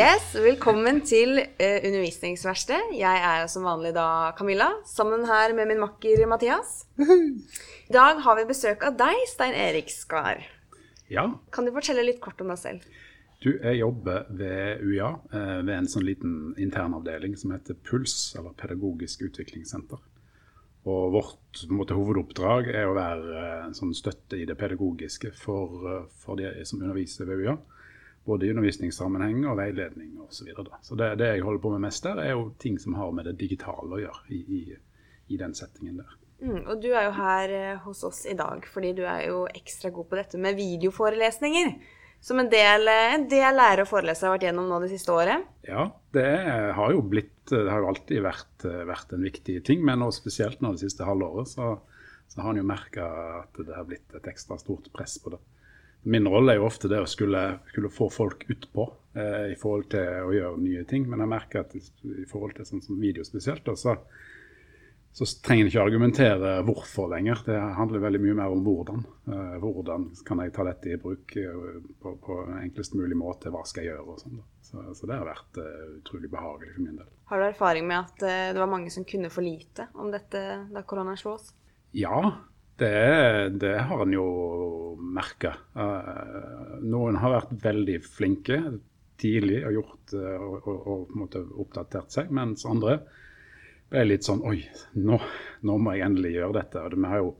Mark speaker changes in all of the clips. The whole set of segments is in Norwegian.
Speaker 1: Yes, Velkommen til uh, Undervisningsverkstedet. Jeg er som vanlig da Camilla, sammen her med min makker Mathias. I dag har vi besøk av deg, Stein Erik Skar.
Speaker 2: Ja.
Speaker 1: Kan du fortelle litt kort om deg selv?
Speaker 2: Du, Jeg jobber ved UiA, eh, ved en sånn liten internavdeling som heter PULS, eller Pedagogisk utviklingssenter. Og Vårt måte, hovedoppdrag er å være eh, en sånn støtte i det pedagogiske for, eh, for de som underviser ved UiA. Både i undervisningssammenheng og veiledning osv. Så, videre, så det, det, jeg holder på med mest der, er jo ting som har med det digitale å gjøre i, i, i den settingen der.
Speaker 1: Mm, og du er jo her hos oss i dag fordi du er jo ekstra god på dette med videoforelesninger. Som en del, en del lærere og forelesere har vært gjennom nå det siste året?
Speaker 2: Ja, det har jo blitt Det har jo alltid vært, vært en viktig ting, men nå spesielt nå det siste halvåret så, så har en jo merka at det har blitt et ekstra stort press på det. Min rolle er jo ofte det å skulle, skulle få folk utpå eh, i forhold til å gjøre nye ting. Men jeg merker at i, forhold til sånn som video spesielt, da, så, så trenger en ikke argumentere hvorfor lenger. Det handler veldig mye mer om hvordan. Eh, hvordan kan jeg ta dette i bruk uh, på, på, enklest mulig måte? Hva skal jeg gjøre? og sånn. Så, så, det har vært uh, utrolig behagelig for min del.
Speaker 1: Har du erfaring med at det var mange som kunne for lite om dette da koronaen slo oss?
Speaker 2: Ja, det, det har en jo merka. noen har vært veldig flinke tidlig og gjort og, og, og oppdatert seg, mens andre ble litt sånn Oi, nå, nå, må jeg endelig gjøre dette. Og vi har jo,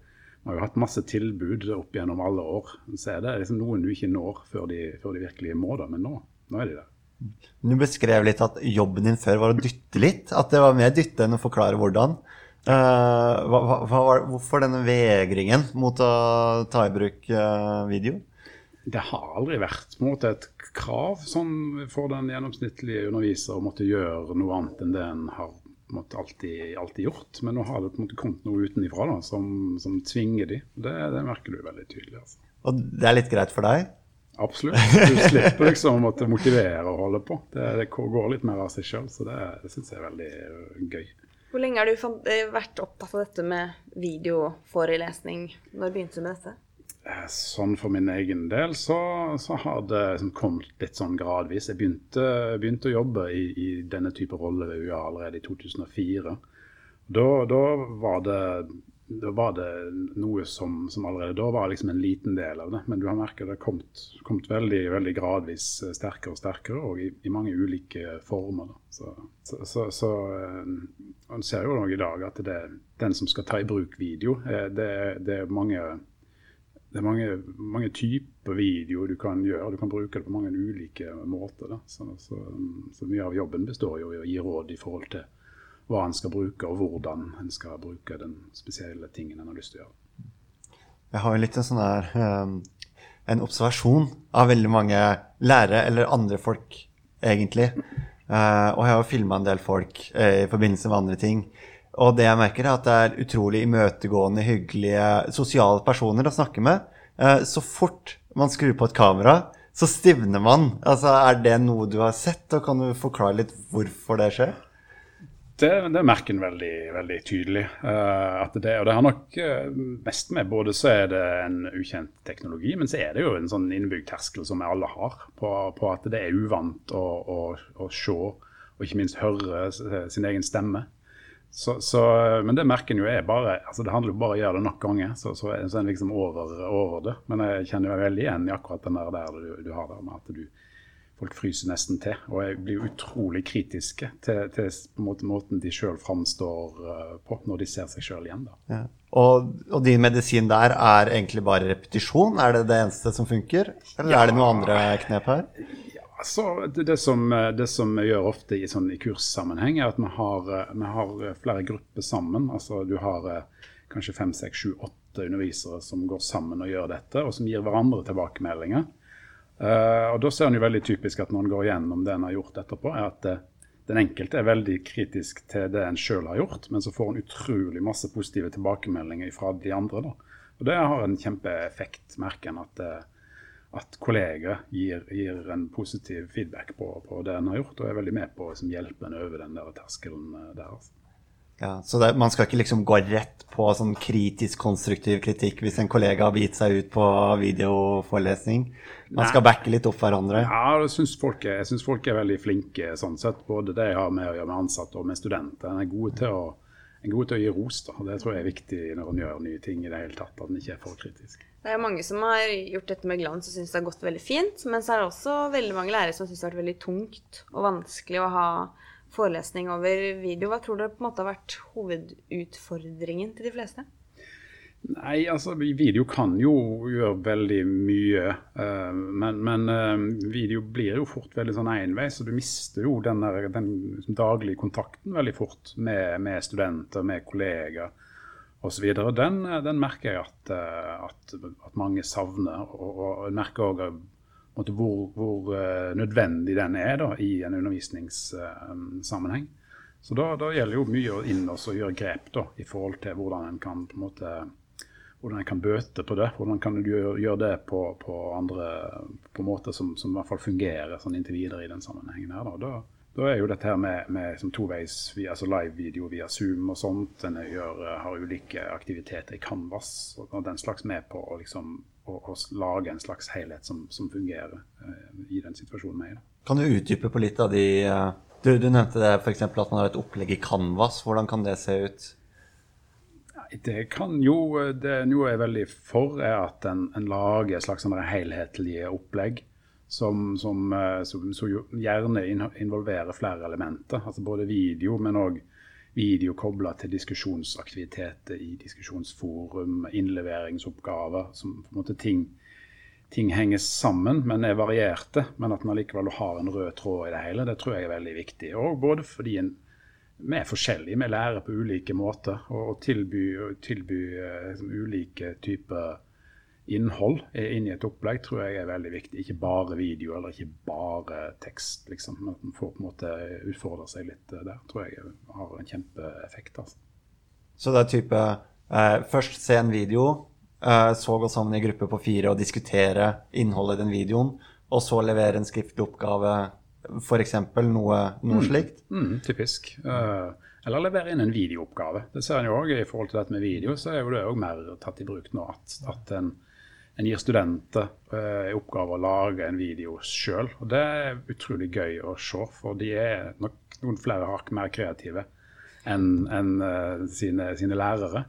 Speaker 2: vi har jo hatt masse tilbud opp gjennom alle år. Så er det liksom noen du ikke når før de, før de virkelig må det. Men nå, nå er de der.
Speaker 3: Du beskrev litt at jobben din før var å dytte litt. At det var mer dytte enn å forklare hvordan. Uh, hva, hva, hvorfor denne vegringen mot å ta i bruk uh, video?
Speaker 2: Det har aldri vært mot et krav sånn, for den gjennomsnittlige underviser å måtte gjøre noe annet enn det en har måtte, alltid, alltid, gjort. Men nå har det på en måte kommet noe utenfra da, som, som tvinger de. Det, det, merker du veldig tydelig. Altså.
Speaker 3: Og det er litt greit for deg?
Speaker 2: Absolutt. Du slipper liksom å måtte motivere og holde på. Det, det går litt mer av seg sjøl, så det, det syns jeg er veldig gøy.
Speaker 1: Hvor lenge har du eh, vært opptatt av dette med videoforelesning? Når begynte du med dette?
Speaker 2: Eh, sånn for min egen del så, så har det liksom kommet litt sånn gradvis. Jeg begynte, begynte å jobbe i, i, denne type rolle ved UiA allerede i 2004. Da, da, var, det, da var det noe som, som, allerede da var liksom en liten del av det. Men du har merket det har kommet, kommet veldig, veldig gradvis eh, sterkere og sterkere, og i, i mange ulike former. Så, så, så, så man ser jo i dag at det, den som skal ta i bruk video, det, det er mange det er mange, mange, typer video du kan gjøre. Du kan bruke det på mange ulike måter. Så, så, så, mye av jobben består jo i å gi råd i forhold til hva en skal bruke, og hvordan en skal bruke den spesielle tingen en har lyst til å gjøre.
Speaker 3: Jeg har jo litt en sånn her um, en observasjon av veldig mange lærere, eller andre folk, egentlig. Uh, og jeg har filma en del folk uh, i forbindelse med andre ting. Og det jeg merker, er at det er utrolig imøtegående, hyggelige, sosiale personer å snakke med. Eh, så fort man skrur på et kamera, så stivner man. Altså, Er det noe du har sett, og kan du forklare litt hvorfor det skjer?
Speaker 2: Det, det merker en veldig, veldig tydelig. Uh, at det, og det har nok uh, mest med både så er det en ukjent teknologi, men så er det jo en sånn innbygd terskel som vi alle har, på, på at det er uvant å, å, å se og ikke minst høre sin egen stemme. Så, så, men det merker en jo er bare altså Det handler jo bare om å gjøre det nok ganger, så, så, er en liksom over, over, det. Men jeg kjenner jo veldig igjen i akkurat den der, der du, du, har der med at du, folk fryser nesten til. Og jeg blir utrolig kritiske til, til måte, måten de sjøl framstår uh, på når de ser seg sjøl igjen.
Speaker 3: Ja. Og, og, din medisin der er egentlig bare repetisjon? Er det det eneste som funker? Eller ja. er det noen andre knep her?
Speaker 2: Så det, det, som, det, som, vi gjør ofte i, sånn, i kurssammenheng, er at vi har, vi har, flere grupper sammen. Altså, du har eh, kanskje fem, seks, sju, åtte undervisere som går sammen og gjør dette, og som gir hverandre tilbakemeldinger. Uh, og Da ser en jo veldig typisk at når en går gjennom det en har gjort etterpå, er at uh, den enkelte er veldig kritisk til det en sjøl har gjort, men så får en utrolig masse positive tilbakemeldinger fra de andre. Da. Og Det har en kjempeeffekt, merker en. at uh, at kolleger gir, gir, en positiv feedback på, på, det en har gjort, og er veldig med på å liksom, hjelpe en over den der terskelen der. Altså.
Speaker 3: Ja, så det, man skal ikke liksom gå rett på sånn kritisk konstruktiv kritikk hvis en kollega har begitt seg ut på videoforelesning? Man skal backe litt opp hverandre?
Speaker 2: Ja, jeg syns folk, er- folk er veldig flinke sånn sett. Både det jeg har med å gjøre med ansatte og med studenter. En er gode til å, en er til å gi ros. da. Det tror jeg er viktig når en gjør nye ting i det hele tatt. At en ikke er for kritisk.
Speaker 1: Det er mange som har gjort dette med glans og syns det har gått veldig fint. Men så er det også veldig mange lærere som syns det har vært veldig tungt og vanskelig å ha forelesning over video. Hva tror dere på en måte har vært hovedutfordringen til de fleste?
Speaker 2: Nei, altså video kan jo gjøre veldig mye. eh, men men eh, video blir jo fort veldig sånn enveis, så du mister jo den, der, den liksom daglige kontakten veldig fort med, med studenter, med kollegaer osv. Den, eh, den merker jeg at, at, at mange savner. Og, og merker òg hvor, hvor uh, nødvendig den er da, i en undervisningssammenheng. Så da, da gjelder jo mye å inn og gjøre grep da, i forhold til hvordan en kan på en måte hvordan en kan bøte på det. Hvordan kan du gjøre, gjøre det på, på andre på måter som, som, i hvert fall fungerer sånn inntil videre i den sammenhengen. her. Da, da, da er jo dette her med, med toveis, altså live-video via Zoom og sånt. En har ulike aktiviteter i Canvas og den slags med på å, liksom, å, lage en slags helhet som, som fungerer eh, i den situasjonen vi er i.
Speaker 3: Kan du utdype på litt av de eh, Du, du nevnte det f.eks. at man har et opplegg i Canvas. Hvordan kan det se ut?
Speaker 2: Det kan jo det Noe jeg er veldig for, er at en, en lager et slags sånne helhetlige opplegg. Som, som, eh, som, som gjerne involverer flere elementer. altså Både video, men òg video kobla til diskusjonsaktiviteter i diskusjonsforum, innleveringsoppgaver. som på en måte ting, ting henger sammen, men er varierte. Men at man likevel har en rød tråd i det hele, det tror jeg er veldig viktig. Og både fordi en vi er forskjellige, vi lærer på ulike måter. Og tilby, tilby liksom, ulike typer innhold inn i et opplegg tror jeg er veldig viktig. Ikke bare video eller ikke bare tekst. liksom. Men at man får på en måte utfordre seg litt der, tror jeg har en kjempeeffekt. altså.
Speaker 3: Så det er type eh, først se en video, eh, så gå sammen i gruppe på fire og diskutere innholdet i den videoen, og så levere en skriftlig oppgave, f.eks. noe, noe slikt.
Speaker 2: Mm, typisk. Eh, eller levere inn en videooppgave. Det ser en jo også I forhold til dette med video, så er jo det òg mer tatt i bruk nå. At, at en, en gir studenter eh, i oppgave å lage en video sjøl. Det er utrolig gøy å se, for de er nok noen flere hakk mer kreative enn enn, eh, sine, sine lærere.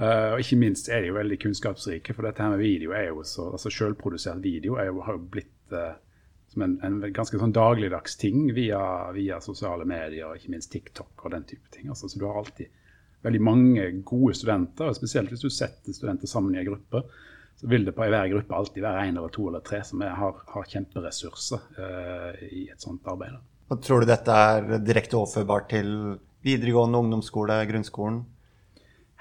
Speaker 2: Uh, og ikke minst er de jo veldig kunnskapsrike, for dette her med video er jo så altså Selvprodusert video jo, har jo blitt uh, som en, en ganske sånn dagligdags ting via, via sosiale medier, ikke minst TikTok og den type ting. Altså, så du har alltid veldig mange gode studenter, og spesielt hvis du setter studenter sammen i en gruppe, så vil det på i hver gruppe alltid være én eller to eller tre som er, har, har kjemperessurser eh, i et sånt arbeid.
Speaker 3: Og tror du dette er direkte overførbart til videregående, ungdomsskole, grunnskolen?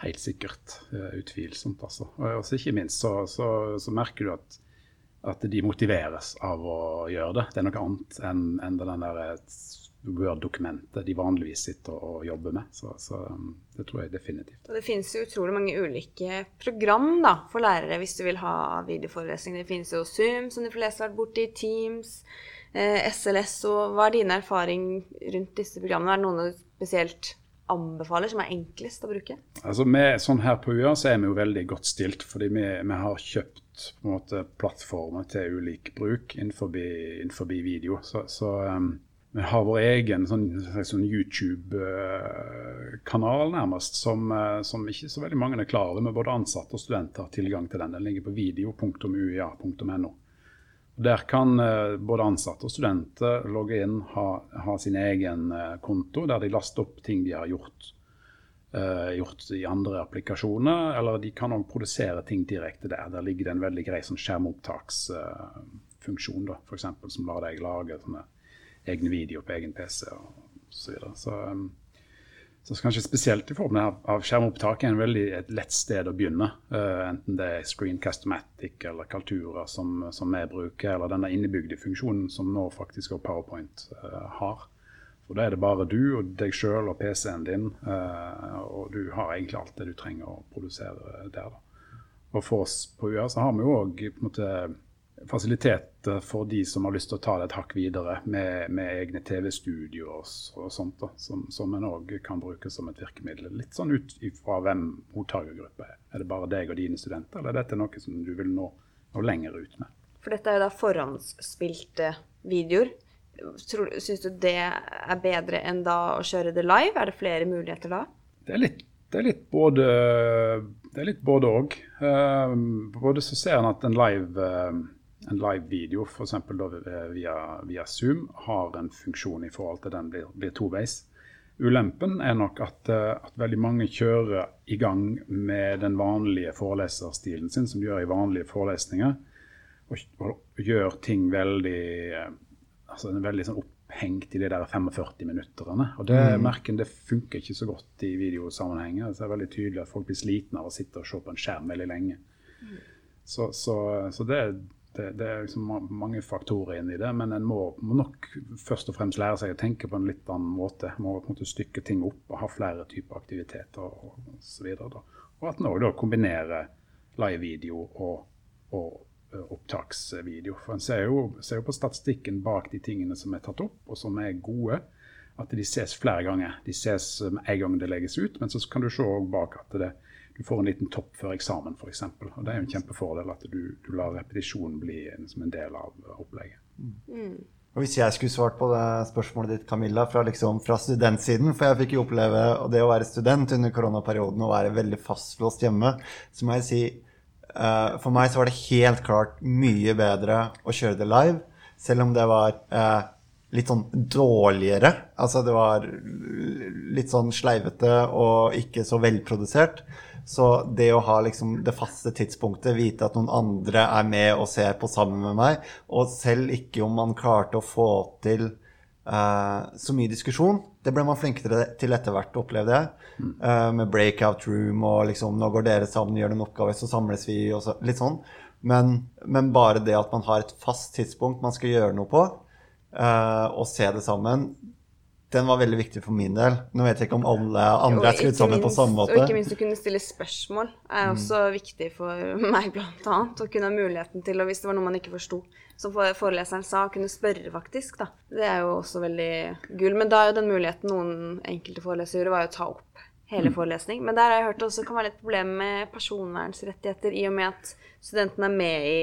Speaker 2: Helt sikkert. eh, Utvilsomt, altså. Og også ikke minst så, så, så merker du at, at de motiveres av å gjøre det. Det er noe annet enn enn den der eh, Word-dokumentet de vanligvis sitter og jobber med. Så, så um, det tror jeg definitivt.
Speaker 1: Og det finnes jo utrolig mange ulike program da, for lærere hvis du vil ha videoforelesning. Det finnes jo Zoom, som de fleste har vært borti, Teams, eh, SLS. Og hva er din erfaring rundt disse programmene? Er det noen du spesielt anbefaler, som er enklest å bruke?
Speaker 2: Altså med sånn her på UiA så er vi jo veldig godt stilt, fordi vi, vi har kjøpt på en måte plattformer til ulik bruk innenfor, innenfor video. Så, så um, vi har vår egen sånn, sånn YouTube-kanal nærmest, som, eh, som ikke så veldig mange er klar over. Men både ansatte og studenter har tilgang til den. Den ligger på video.uia.no. Der kan eh, både ansatte og studenter logge inn, ha, ha sin egen eh, konto, der de laster opp ting de har gjort, uh, gjort i andre applikasjoner. Eller de kan òg produsere ting direkte der. Der ligger det en veldig grei sånn skjermopptaksfunksjon, uh, eksempel, som lar deg lage sånne egne videoer på egen PC og så videre. Så, um, så kanskje spesielt i form av, av skjermopptak er en veldig et lett sted å begynne. Uh, enten det er Screencast-O-Matic eller Kaltura som, som vi bruker, eller denne innebygde funksjonen som nå faktisk også PowerPoint uh, har. For da er det bare du og deg sjøl og PC-en din, uh, og du har egentlig alt det du trenger å produsere der. da. Og for oss på UiA så har vi jo òg fasiliteter for de som har lyst til å ta det et hakk videre, med, med egne TV-studioer og sånt, da, som, som en òg kan bruke som et virkemiddel. Litt sånn ut ifra hvem mottakergruppa er. Er det bare deg og dine studenter, eller er dette noe som du vil nå, nå lenger ut med?
Speaker 1: For dette er jo da forhåndsspilte videoer. Syns du det er bedre enn da å kjøre det live? Er det flere muligheter da?
Speaker 2: Det er litt, det er litt både det er litt både òg. Uh, både så ser en at en live, uh, en live video, f.eks. Via, via Zoom, har en funksjon i forhold til den blir, blir toveis. Ulempen er nok at, uh, at, veldig mange kjører i gang med den vanlige foreleserstilen sin, som de gjør i vanlige forelesninger, og, og gjør ting veldig altså en veldig sånn opphengt i de der 45 minutterne. Og det mm. merken det funker ikke så godt i videosammenhenger. Det er veldig tydelig at folk blir slitne av å sitte og se på en skjerm veldig lenge. Mm. Så, så, så det, det, det, er liksom mange faktorer inni det, men en må, må, nok først og fremst lære seg å tenke på en litt annen måte. Må på en måte stykke ting opp og ha flere typer aktiviteter og osv. Og, at en òg kombinerer live-video og, og opptaksvideo. For En ser jo, ser jo, på statistikken bak de tingene som er tatt opp, og som er gode, at de ses flere ganger. De ses med en gang det legges ut, men så kan du se bak at det, du får en liten topp før eksamen f.eks. Og Det er jo en kjempefordel at du, du lar repetisjonen bli en, som en del av opplegget.
Speaker 3: Mm. Og Hvis jeg skulle svart på det spørsmålet ditt, Camilla, fra, liksom, fra studentsiden For jeg fikk jo oppleve det å være student under koronaperioden og være veldig fastlåst hjemme. Så må jeg si Uh, for meg så var det helt klart mye bedre å kjøre det live, selv om det var uh, litt sånn dårligere. Altså det var litt sånn sleivete og ikke så velprodusert. Så det å ha liksom det faste tidspunktet, vite at noen andre er med og ser på sammen med meg, og selv ikke om man klarte å få til uh, så mye diskusjon. Det ble man flinkere til etter hvert, opplevde jeg. Uh, med breakout room og liksom Nå går dere sammen gjør en oppgave, så samles vi, og så, litt sånn. Men, men, bare det at man har et fast tidspunkt man skal gjøre noe på, uh, og se det sammen, den var veldig viktig for min del. Nå vet jeg ikke om alle andre er skrudd sammen på samme måte.
Speaker 1: Og ikke minst å kunne stille spørsmål er mm. også mm. viktig for meg, blant annet. Å kunne ha muligheten til, og hvis det var noe man ikke forsto, som foreleseren sa, å kunne spørre, faktisk. da. Det er jo også veldig gull. Men da er jo den muligheten noen enkelte forelesere var jo å ta opp hele mm. forelesning. Men der har jeg hørt det også kan være litt problem med personvernsrettigheter, i og med at studentene er med i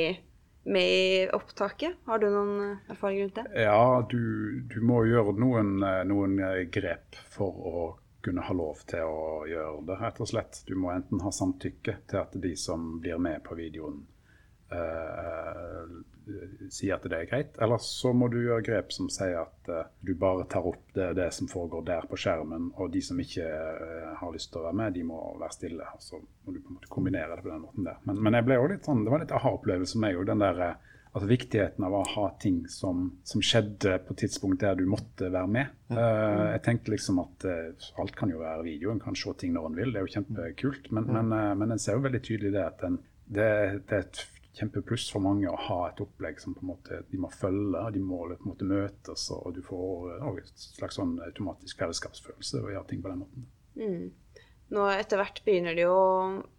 Speaker 1: med i opptaket. Har du noen eh, erfaring rundt det?
Speaker 2: Ja, du, du må gjøre noen, eh, noen, eh, grep for å kunne ha lov til å gjøre det, rett og slett. Du må enten ha samtykke til at de som blir med på videoen, sier at det er greit. Eller så må du gjøre grep som sier at uh, du bare tar opp det, det, som foregår der på skjermen, og de som ikke uh, har lyst til å være med, de må være stille. Og Så må du på en måte kombinere det på den måten der. Men, men jeg ble litt sånn, det var litt aha-opplevelse for meg òg, den der uh, altså viktigheten av å ha ting som, som, skjedde på tidspunkt der du måtte være med. Uh, jeg tenkte liksom at uh, alt kan jo være video, en kan se ting når en vil. Det er jo kjempekult. Men, men, uh, men en ser jo veldig tydelig det at en, det, det, er et kjempepluss for mange å ha et opplegg som på en måte de må følge, de må på en måte møtes, og du får også et slags sånn automatisk fellesskapsfølelse ved å gjøre ting på den måten.
Speaker 1: Mm. Nå etter hvert begynner de jo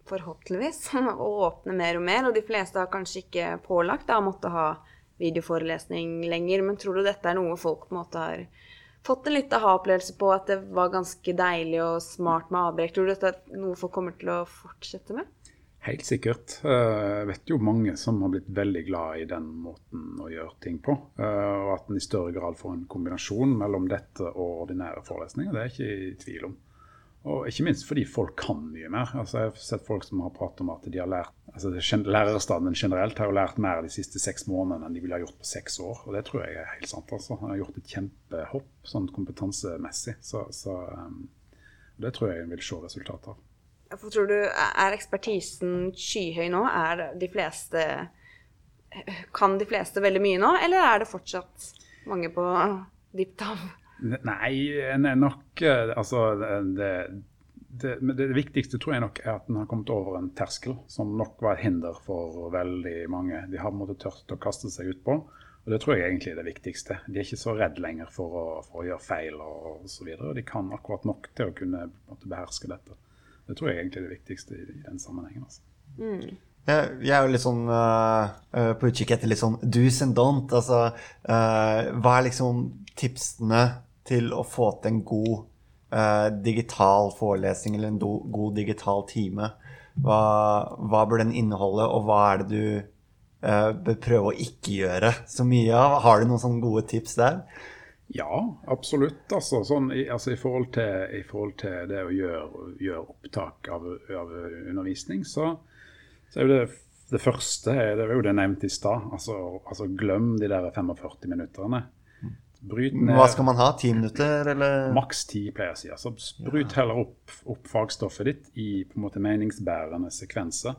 Speaker 1: forhåpentligvis å åpne mer og mer, og de fleste har kanskje ikke pålagt å måtte ha videoforelesning lenger, men tror du dette er noe folk på en måte har fått en litt aha-opplevelse på at det var ganske deilig og smart med avbrekk? Tror du dette er noe folk kommer til å fortsette med?
Speaker 2: Helt sikkert. Eh, jeg vet jo mange som har blitt veldig glad i den måten å gjøre ting på. Eh, og at en i større grad får en kombinasjon mellom dette og ordinære forelesninger. Det er jeg ikke i tvil om. Og ikke minst fordi folk kan mye mer. Altså, jeg har sett folk som har pratet om at de har lært altså Lærerstanden generelt har jo lært mer de siste seks månedene enn de ville ha gjort på seks år. Og det tror jeg er helt sant. altså. Han har gjort et kjempehopp sånn kompetansemessig. Så, så um, det tror jeg en vil se resultatet av.
Speaker 1: Tror du, Er ekspertisen skyhøy nå? Er de fleste Kan de fleste veldig mye nå, eller er det fortsatt mange på dypt tav?
Speaker 2: Nei, nok eh, Altså, det, det, det, viktigste tror jeg nok er at en har kommet over en terskel som nok var et hinder for veldig mange. De har på tørt å kaste seg utpå. Og det tror jeg egentlig er det viktigste. De er ikke så redd lenger for å, for å gjøre feil og osv. De kan akkurat nok til å kunne måte, beherske dette. Det tror jeg egentlig er det viktigste i, i den sammenhengen. Altså.
Speaker 3: Mm. Jeg, jeg er jo litt sånn uh, på utkikk etter litt sånn do's and don't. Altså, uh, hva er liksom tipsene til å få til en god uh, digital forelesning eller en do, god digital time? Hva, hva, bør den inneholde, og hva er det du bør prøve å ikke gjøre så mye av? Har du noen sånne gode tips der?
Speaker 2: Ja, absolutt. Altså, sånn, i, altså, i, forhold til, i, forhold til, det å gjøre, gjøre opptak av, av undervisning, så så er jo det, det første det var jo det nevnte i stad. Altså, altså, glem de der 45 minutterne.
Speaker 3: Bryt ned Hva skal man ha? Ti minutter, eller?
Speaker 2: Maks ti, pleier jeg å si. Altså, bryt heller opp, opp, fagstoffet ditt i på en måte meningsbærende sekvenser.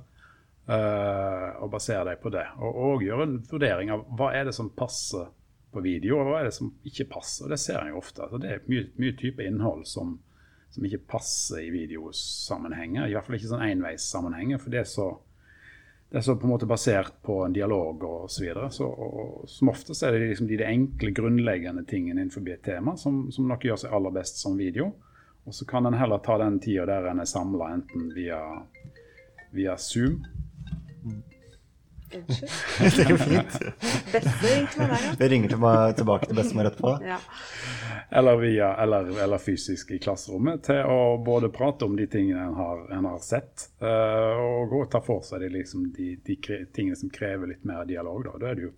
Speaker 2: Uh, og baser deg på det. Og, og gjør en vurdering av hva er det som passer på video, og hva er det som ikke passer. Det ser en jo ofte. Altså, det er mye, mye type innhold som, som ikke passer i videosammenhenger. I hvert fall ikke sånn enveissammenhenger, for det er så det er så på en måte basert på en dialog og Så, videre. så som oftest er det liksom de, de, enkle, grunnleggende tingene innenfor et tema som, som nok gjør seg aller best som video. Og så kan en heller ta den tida der en er samla enten via, via Zoom
Speaker 1: Unnskyld. det
Speaker 3: går fint. Beste ringte meg der, ja. Det ringer tilbake til bestemor etterpå. Ja.
Speaker 2: Eller, via, eller, eller, fysisk i klasserommet, til å både prate om de tingene en har, en har sett, uh, og gå og ta for seg de, liksom, de, de tingene som krever litt mer dialog. Da, da er det jo,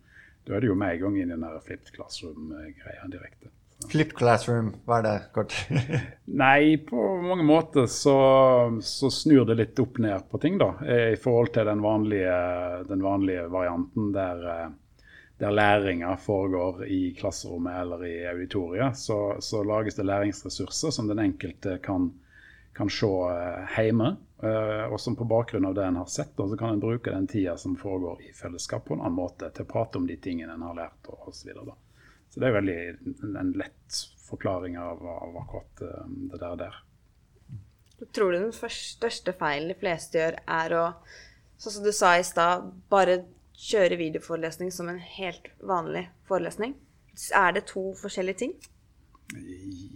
Speaker 2: da er det jo med en gang inn i den flipped classroom-greia direkte.
Speaker 3: Flip classroom, hva er det kort?
Speaker 2: Nei, på mange måter så, så, snur det litt opp ned på ting, da. I forhold til den vanlige, den vanlige varianten der, der læringa foregår i klasserommet eller i auditoriet. Så, så, lages det læringsressurser som den enkelte kan, kan se eh, hjemme. Eh, og som på bakgrunn av det en har sett, så kan en bruke den tida som foregår i fellesskap på en annen måte til å prate om de tingene en har lært osv. Så det er veldig en lett forklaring av, av akkurat um, det der. der.
Speaker 1: Tror du den største feilen de fleste gjør, er å, sånn som du sa i stad, bare kjøre videoforelesning som en helt vanlig forelesning? Er det to forskjellige ting?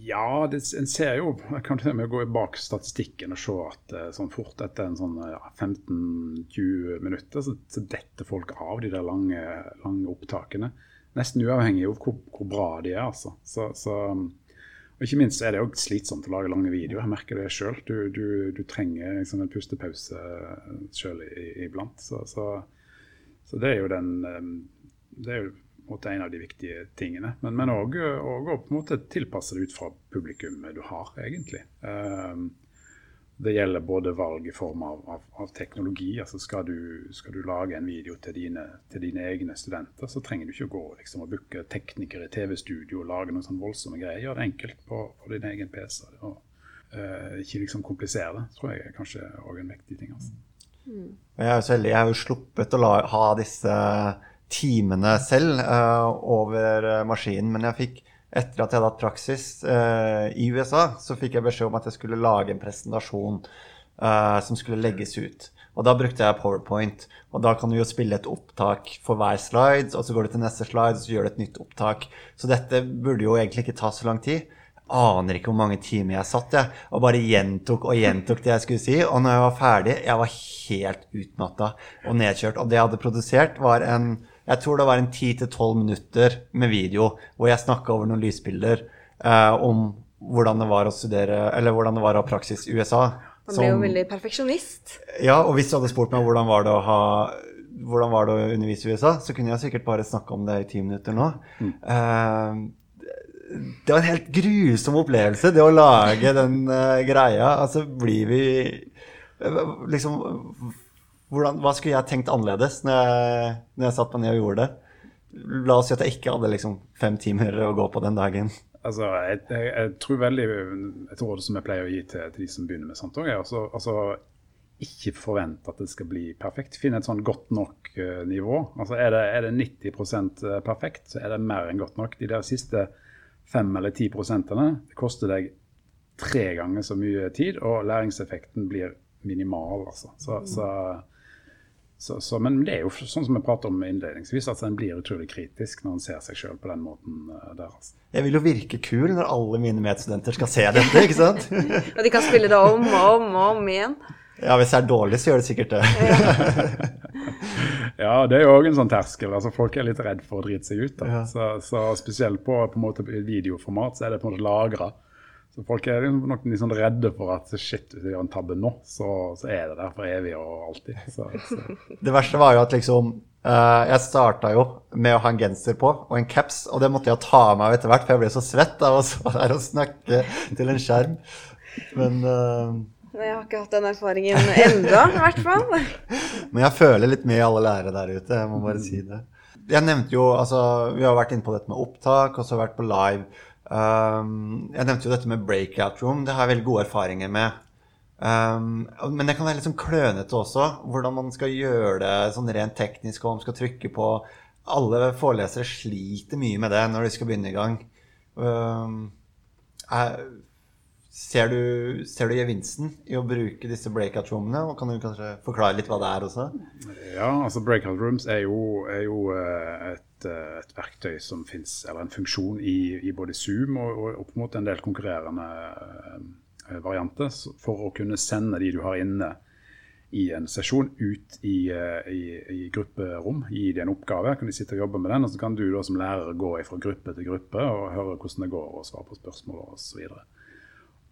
Speaker 2: Ja, det, en ser jo Jeg kan til og med gå bak statistikken og se at eh, sånn fort etter en sånn ja, 15-20 minutter så, så detter folk av de der lange, lange opptakene nesten uavhengig av hvor, hvor bra de er. altså. Så, så, og Ikke minst er det jo slitsomt å lage lange videoer. Jeg merker det sjøl. Du, du, du, trenger liksom en pustepause sjøl iblant. Så, så, det er jo den Det er jo måte en av de viktige tingene. Men òg å tilpasse det ut fra publikummet du har, egentlig. Um, det gjelder både valg i form av, av, av teknologi. altså skal du, skal du, lage en video til dine, til dine, egne studenter, så trenger du ikke å gå liksom, og booke teknikere i TV-studio og lage noen sånn voldsomme greier. Gjør det enkelt på, på din egen PC. og uh, Ikke liksom komplisere det. tror jeg er kanskje òg en viktig ting. altså.
Speaker 3: Mm. Jeg er så heldig. Jeg har jo sluppet å la, ha disse timene selv uh, over maskinen, men jeg fikk etter at jeg hadde hatt praksis eh, i USA, så fikk jeg beskjed om at jeg skulle lage en presentasjon eh, som skulle legges ut. Og da brukte jeg PowerPoint. Og da kan du jo spille et opptak for hver slide, og så går du til neste slide, og så gjør du et nytt opptak. Så dette burde jo egentlig ikke ta så lang tid. Aner ikke hvor mange timer jeg satt, jeg. Og bare gjentok og gjentok det jeg skulle si. Og når jeg var ferdig, jeg var helt utmatta og nedkjørt. Og det jeg hadde produsert, var en jeg tror det var en 10-12 minutter med video hvor jeg snakka over noen lysbilder eh, om hvordan det var å studere, eller hvordan det var å ha praksis i USA.
Speaker 1: Han ble jo veldig perfeksjonist.
Speaker 3: Ja, og hvis du hadde spurt meg hvordan var det å ha hvordan var det å undervise i USA, så kunne jeg sikkert bare snakke om det i ti minutter nå. Mm. Uh, det var en helt grusom opplevelse, det å lage den uh, greia. Altså, blir vi uh, Liksom hvordan, hva skulle jeg tenkt annerledes når jeg, når jeg satt meg ned og gjorde det? La oss si at jeg ikke hadde liksom fem timer å gå på den dagen.
Speaker 2: Altså, jeg, jeg, jeg tror veldig Et råd som jeg pleier å gi til, til de som begynner med sånt, er altså, altså ikke forvente at det skal bli perfekt. Finn et sånn godt nok uh, nivå. Altså er det, er det 90 eh, perfekt, så er det mer enn godt nok. De der siste 5 eller 10 prosentene det koster deg tre ganger så mye tid, og læringseffekten blir minimal. Altså. Så, så så, så, men det er jo sånn som vi prater om innledningsvis, at en blir utrolig kritisk når en ser seg sjøl på den måten uh, der. Altså.
Speaker 3: Jeg vil jo virke kul når alle mine medstudenter skal se dette, ikke sant?
Speaker 1: og de kan spille det om og om og om igjen.
Speaker 3: Ja, hvis det er dårlig, så gjør det sikkert det.
Speaker 2: Ja, det er jo òg en sånn terskel. altså Folk er litt redd for å drite seg ut. da.
Speaker 3: Ja.
Speaker 2: Så, så spesielt på, på en måte videoformat så er det på en måte lagra. Så folk er liksom nok litt sånn redde for at shit, hvis jeg gjør en tabbe nå, så, så er det der for evig og alltid. Så, så.
Speaker 3: Det verste var jo at liksom uh, Jeg starta jo med å ha en genser på og en caps, og det måtte jeg ta av meg etter hvert, for jeg ble så svett av å stå der og snakke til en skjerm. Men, eh,
Speaker 1: Jeg har ikke hatt den erfaringen ennå, i hvert fall.
Speaker 3: men jeg føler litt med alle lærere der ute, jeg må bare si det. Jeg nevnte jo, altså, Vi har vært inne på dette med opptak, og så vært på live. Um, jeg nevnte jo dette med breakout room. Det har jeg veldig gode erfaringer med. Um, men det kan være litt sånn klønete også, hvordan man skal gjøre det sånn rent teknisk, og man skal trykke på Alle forelesere sliter mye med det når de skal begynne i gang. Um, er, ser, du, ser du gevinsten i å bruke disse breakout roomene? Og kan du kanskje forklare litt hva det er også?
Speaker 2: Ja, altså Breakout rooms er jo, er jo eh, et, eh, et verktøy som fins, eller en funksjon i, i både Zoom og, og opp mot en del konkurrerende uh, varianter for å kunne sende de du har inne i en sesjon, ut i, uh, i, i grupperom. Gi dem en oppgave, kan de sitte og jobbe med den. Og så kan du da som lærer gå fra gruppe til gruppe og høre hvordan det går, og svare på spørsmål osv.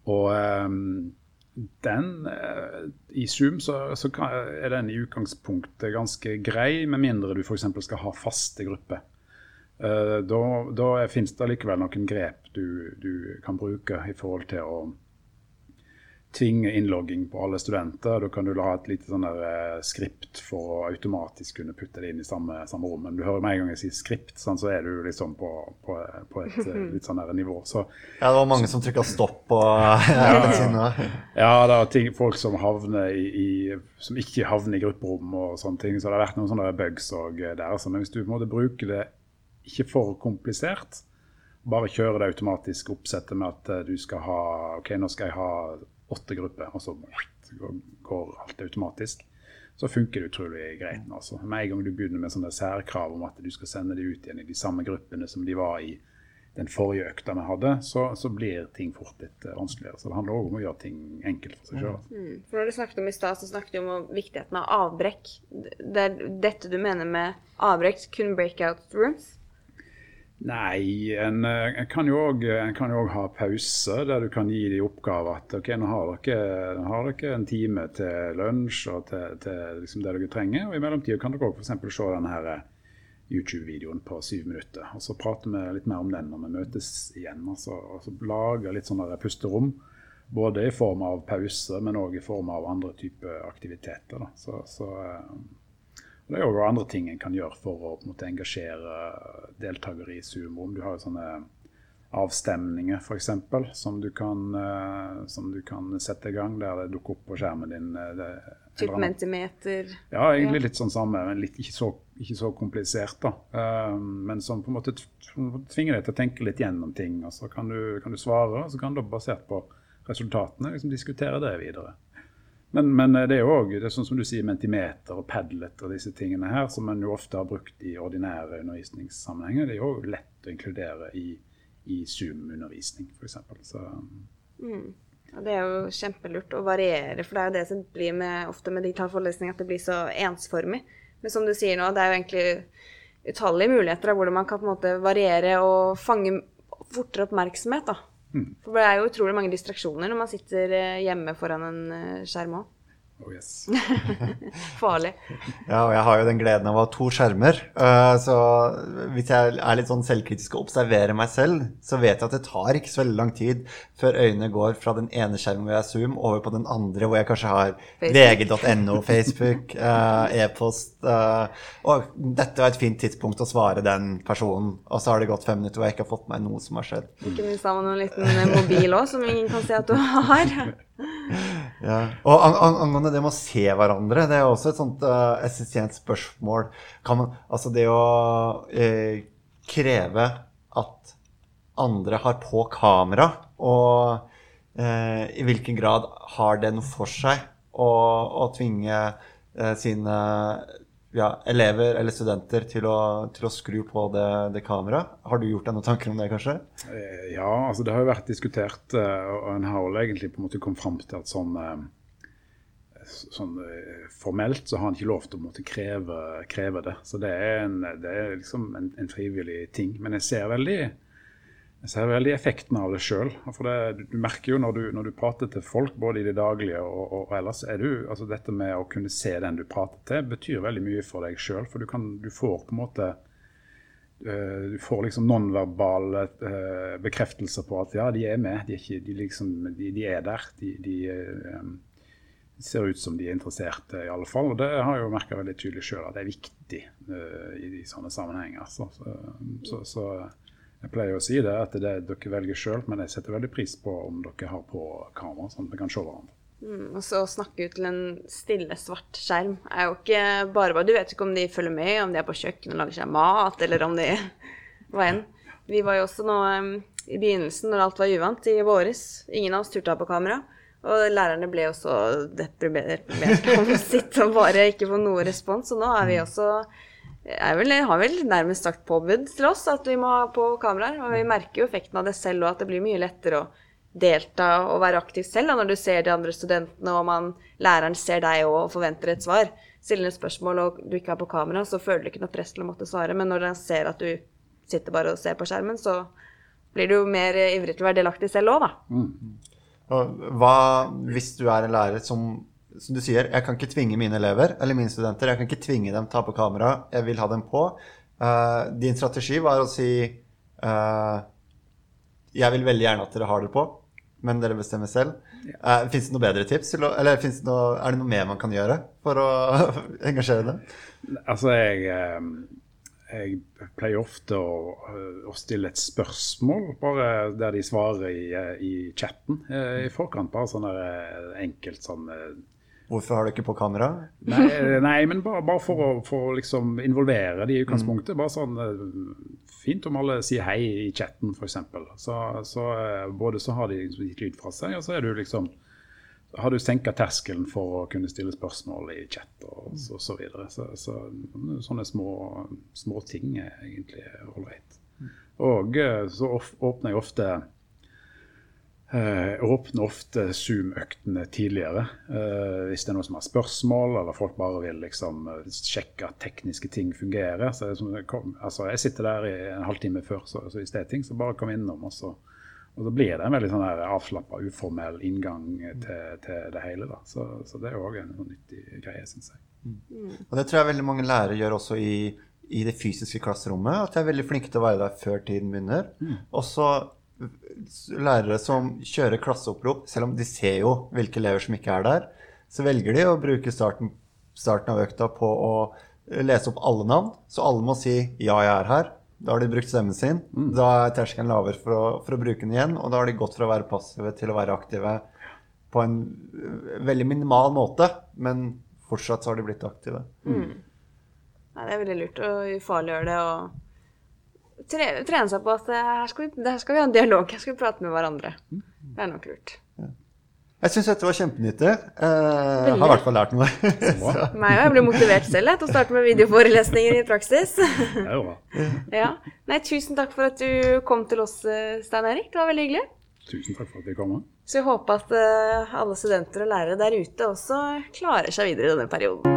Speaker 2: Og ehm, den eh, I Zoom så, så er den i utgangspunktet ganske grei, med mindre du f.eks. skal ha faste grupper. Eh, da da finnes det likevel noen grep du, du kan bruke i forhold til å tvinge innlogging på alle studenter. Da kan du ha et lite sånn der, eh, skript for å automatisk kunne putte det inn i samme, samme rom. Men du hører med en gang jeg sier skript, sånn, så er du liksom på, på, på et eh, litt sånn der nivå. Så
Speaker 3: Ja, det var mange som trykka stopp på appen ja.
Speaker 2: Ja, det er ting, folk som havner i, i som ikke havner i grupperom og sånne ting. Så det har vært noen sånne bugs og der. Altså. Men hvis du på en måte bruker det ikke for komplisert, bare kjører det automatisk oppsettet med at eh, du skal ha OK, nå skal jeg ha åtte grupper, og så går- går alt automatisk. Så funker det utrolig greit. Altså. Med en gang du begynner med sånne særkrav om at du skal sende det ut igjen i de samme gruppene som de var i den forrige økta vi hadde, så, så blir ting fort litt eh, vanskeligere. Så det handler òg om å gjøre ting enkelt for seg sjøl.
Speaker 1: Mm. For når du snakket om i stad, så snakket du om viktigheten av avbrekk. Det er dette du mener med avbrekk, kun breakout rooms?
Speaker 2: Nei, en, eh, en kan jo òg ha pause der du kan gi de oppgaver at ok, nå har dere, nå har dere en time til lunsj og til, til liksom det dere trenger. Og i mellomtida kan dere òg f.eks. se denne eh, YouTube-videoen på syv minutter. Og så prater vi litt mer om den når vi møtes igjen. Altså, og så lager litt sånne pusterom. Både i form av pause, men òg i form av andre typer aktiviteter. Da. Så, så, og det er jo andre ting en kan gjøre for å på en måte, engasjere deltakere i Zoom-rom. Du har jo sånne avstemninger f.eks. Som, du kan, eh, som du kan sette i gang der det dukker opp på skjermen din. eh, Det,
Speaker 1: Typ mentimeter?
Speaker 2: ja, egentlig litt sånn samme, men litt, ikke, så, ikke så komplisert. da. Eh, men som på en måte tvinger deg til å tenke litt gjennom ting. og Så kan du, kan du svare, og så kan du basert på resultatene liksom diskutere det videre. Men, men eh, det er jo òg sånn som du sier, mentimeter og Padlet og disse tingene her, som en jo ofte har brukt i ordinære undervisningssammenhenger. Det er jo lett å inkludere i, i Zoom-undervisning, f.eks.
Speaker 1: Mm. Det er jo kjempelurt å variere, for det er jo det som blir med, ofte med digital forelesning, at det blir så ensformig. Men som du sier nå, det er jo egentlig utallige muligheter av hvordan man kan på en måte variere og fange fortere oppmerksomhet. da. For det er jo utrolig mange distraksjoner når man sitter eh, hjemme foran en eh, skjerm òg.
Speaker 2: Oh yes.
Speaker 1: Farlig.
Speaker 3: Ja, og jeg har jo den gleden av å ha to skjermer. eh, Så hvis jeg er litt sånn selvkritisk og observerer meg selv, så vet jeg at det tar ikke så veldig lang tid før øynene går fra den ene skjermen hvor jeg er Zoom, over på den andre hvor jeg kanskje har vg.no, Facebook, eh, e-post. eh, Og dette var et fint tidspunkt å svare den personen. Og så har det gått fem minutter hvor jeg ikke har fått meg noe som har skjedd.
Speaker 1: Ikke minst har man en liten mobil òg, som ingen kan se at du har.
Speaker 3: Ja. Og an ang angående det med å se hverandre, det er også et sånt uh, essensielt spørsmål. Man, altså det å uh, kreve at andre har på kamera, og uh, i hvilken grad har det noe for seg å, å tvinge sine ja, elever eller studenter til å, til å skru på det, det kameraet? Har du gjort deg noen tanker om det, kanskje?
Speaker 2: Eh, Ja, altså det har jo vært diskutert, eh, og en har vel egentlig på en måte kommet fram til at sånn, eh, sånn formelt så har han ikke lov til å måtte kreve, kreve det. Så det er, en, det er liksom en, en, frivillig ting. Men jeg ser veldig, jeg ser veldig effekten av det sjøl. Du merker jo når du, når du, prater til folk, både i det daglige og, og, og ellers, er du, altså dette med å kunne se den du prater til, betyr veldig mye for deg sjøl. For du, kan, du får på en måte Uh, du får liksom nonverbale uh, bekreftelser på at ja, de er med. De er, ikke, de liksom, de, de er der. De, um, ser ut som de er interesserte, i alle fall. Og det har jeg jo merka veldig tydelig sjøl at det er viktig uh, i, i sånne sammenhenger. Så, så, så, så, jeg pleier å si det, at det er dere velger sjøl, men jeg setter veldig pris på om dere har på kamera, sånn at vi kan se hverandre.
Speaker 1: Mm, og så å snakke ut til en stille, svart skjerm er jo ikke bare bare Du vet ikke om de følger med, om de er på kjøkkenet og lager seg mat, eller om de Hva enn. Vi var jo også nå um, i begynnelsen, når alt var uvant, i våres. Ingen av oss turte å ha på kamera. Og lærerne ble jo så deprimert av å sitte og bare ikke få noe respons. Og nå er vi også vel, har vel nærmest sagt påbud til oss at vi må ha på kameraer. Og vi merker jo effekten av det selv, og at det blir mye lettere å delta og være aktiv selv da, når du ser de andre studentene, og man, læreren ser deg og forventer et svar. Stiller et spørsmål og du ikke har på kamera, så føler du ikke noe press til å måtte svare. Men når den ser at du sitter bare og ser på skjermen, så blir du jo mer ivrig til å være delaktig selv òg, da. Mm.
Speaker 3: Hva hvis du er en lærer som som du sier, jeg kan ikke tvinge mine elever eller mine studenter jeg kan ikke tvinge dem til å ta på kamera. Jeg vil ha dem på. Uh, din strategi var å si uh, Jeg vil veldig gjerne at dere har det på, men dere bestemmer selv. Uh, eh, Fins det noe bedre tips? Eller det noe, er det noe mer man kan gjøre for å engasjere dem?
Speaker 2: Altså, jeg jeg pleier ofte å, å, stille et spørsmål, bare der de svarer i, i chatten i forkant. Bare sånn enkelt sånn
Speaker 3: Hvorfor har du ikke på kamera?
Speaker 2: Nei, nei men bare, bare for å for liksom involvere de i utgangspunktet. Bare sånn Fint om alle sier hei i chatten, f.eks. Så, så både så har de liksom gitt lyd fra seg, og så er du liksom har du senka terskelen for å kunne stille spørsmål i chat og så, så videre. Så, så, sånne små, små ting er egentlig ålreit. Og eh, så åpner jeg ofte jeg eh, åpner ofte Zoom-øktene tidligere uh, hvis det er noen som har spørsmål, eller folk bare vil liksom sjekke at tekniske ting fungerer. Så jeg, kom, altså, jeg sitter der i en halvtime før, så, så hvis det er ting, så bare kom innom. og så og så blir det en veldig sånn avslappa, uformell inngang til, til, det hele. da. Så, så det er òg en sånn nyttig greie, syns jeg.
Speaker 3: Mm. Og det tror jeg veldig mange lærere gjør også i, i, det fysiske klasserommet. At de er veldig flinke til å være der før tiden begynner. Mm. Også lærere som kjører klasseopprop, selv om de ser jo hvilke elever som ikke er der, så velger de å bruke starten, starten av økta på å lese opp alle navn. Så alle må si 'ja, jeg er her'. Da har de brukt stemmen sin. Mm. Da er terskelen lavere for å, for å, bruke den igjen. Og da har de gått fra å være passive til å være aktive på en veldig minimal måte. Men fortsatt så har de blitt aktive. Mm.
Speaker 1: Nei, det er veldig lurt å ufarliggjøre det og trene seg på at her skal, vi, her skal vi ha en dialog. Her skal vi prate med hverandre. Det er nok lurt. Ja.
Speaker 3: Jeg syns dette var kjempenyttig. Eh, har i hvert fall lært noe.
Speaker 1: Meg Jeg ble motivert selv til å starte med videoforelesninger i praksis. ja. Nei, tusen takk for at du kom til oss, eh, Stein Erik. Det var veldig hyggelig.
Speaker 2: Tusen takk for at jeg kom.
Speaker 1: Så vi håper at uh, alle studenter og lærere der ute også klarer seg videre i denne perioden.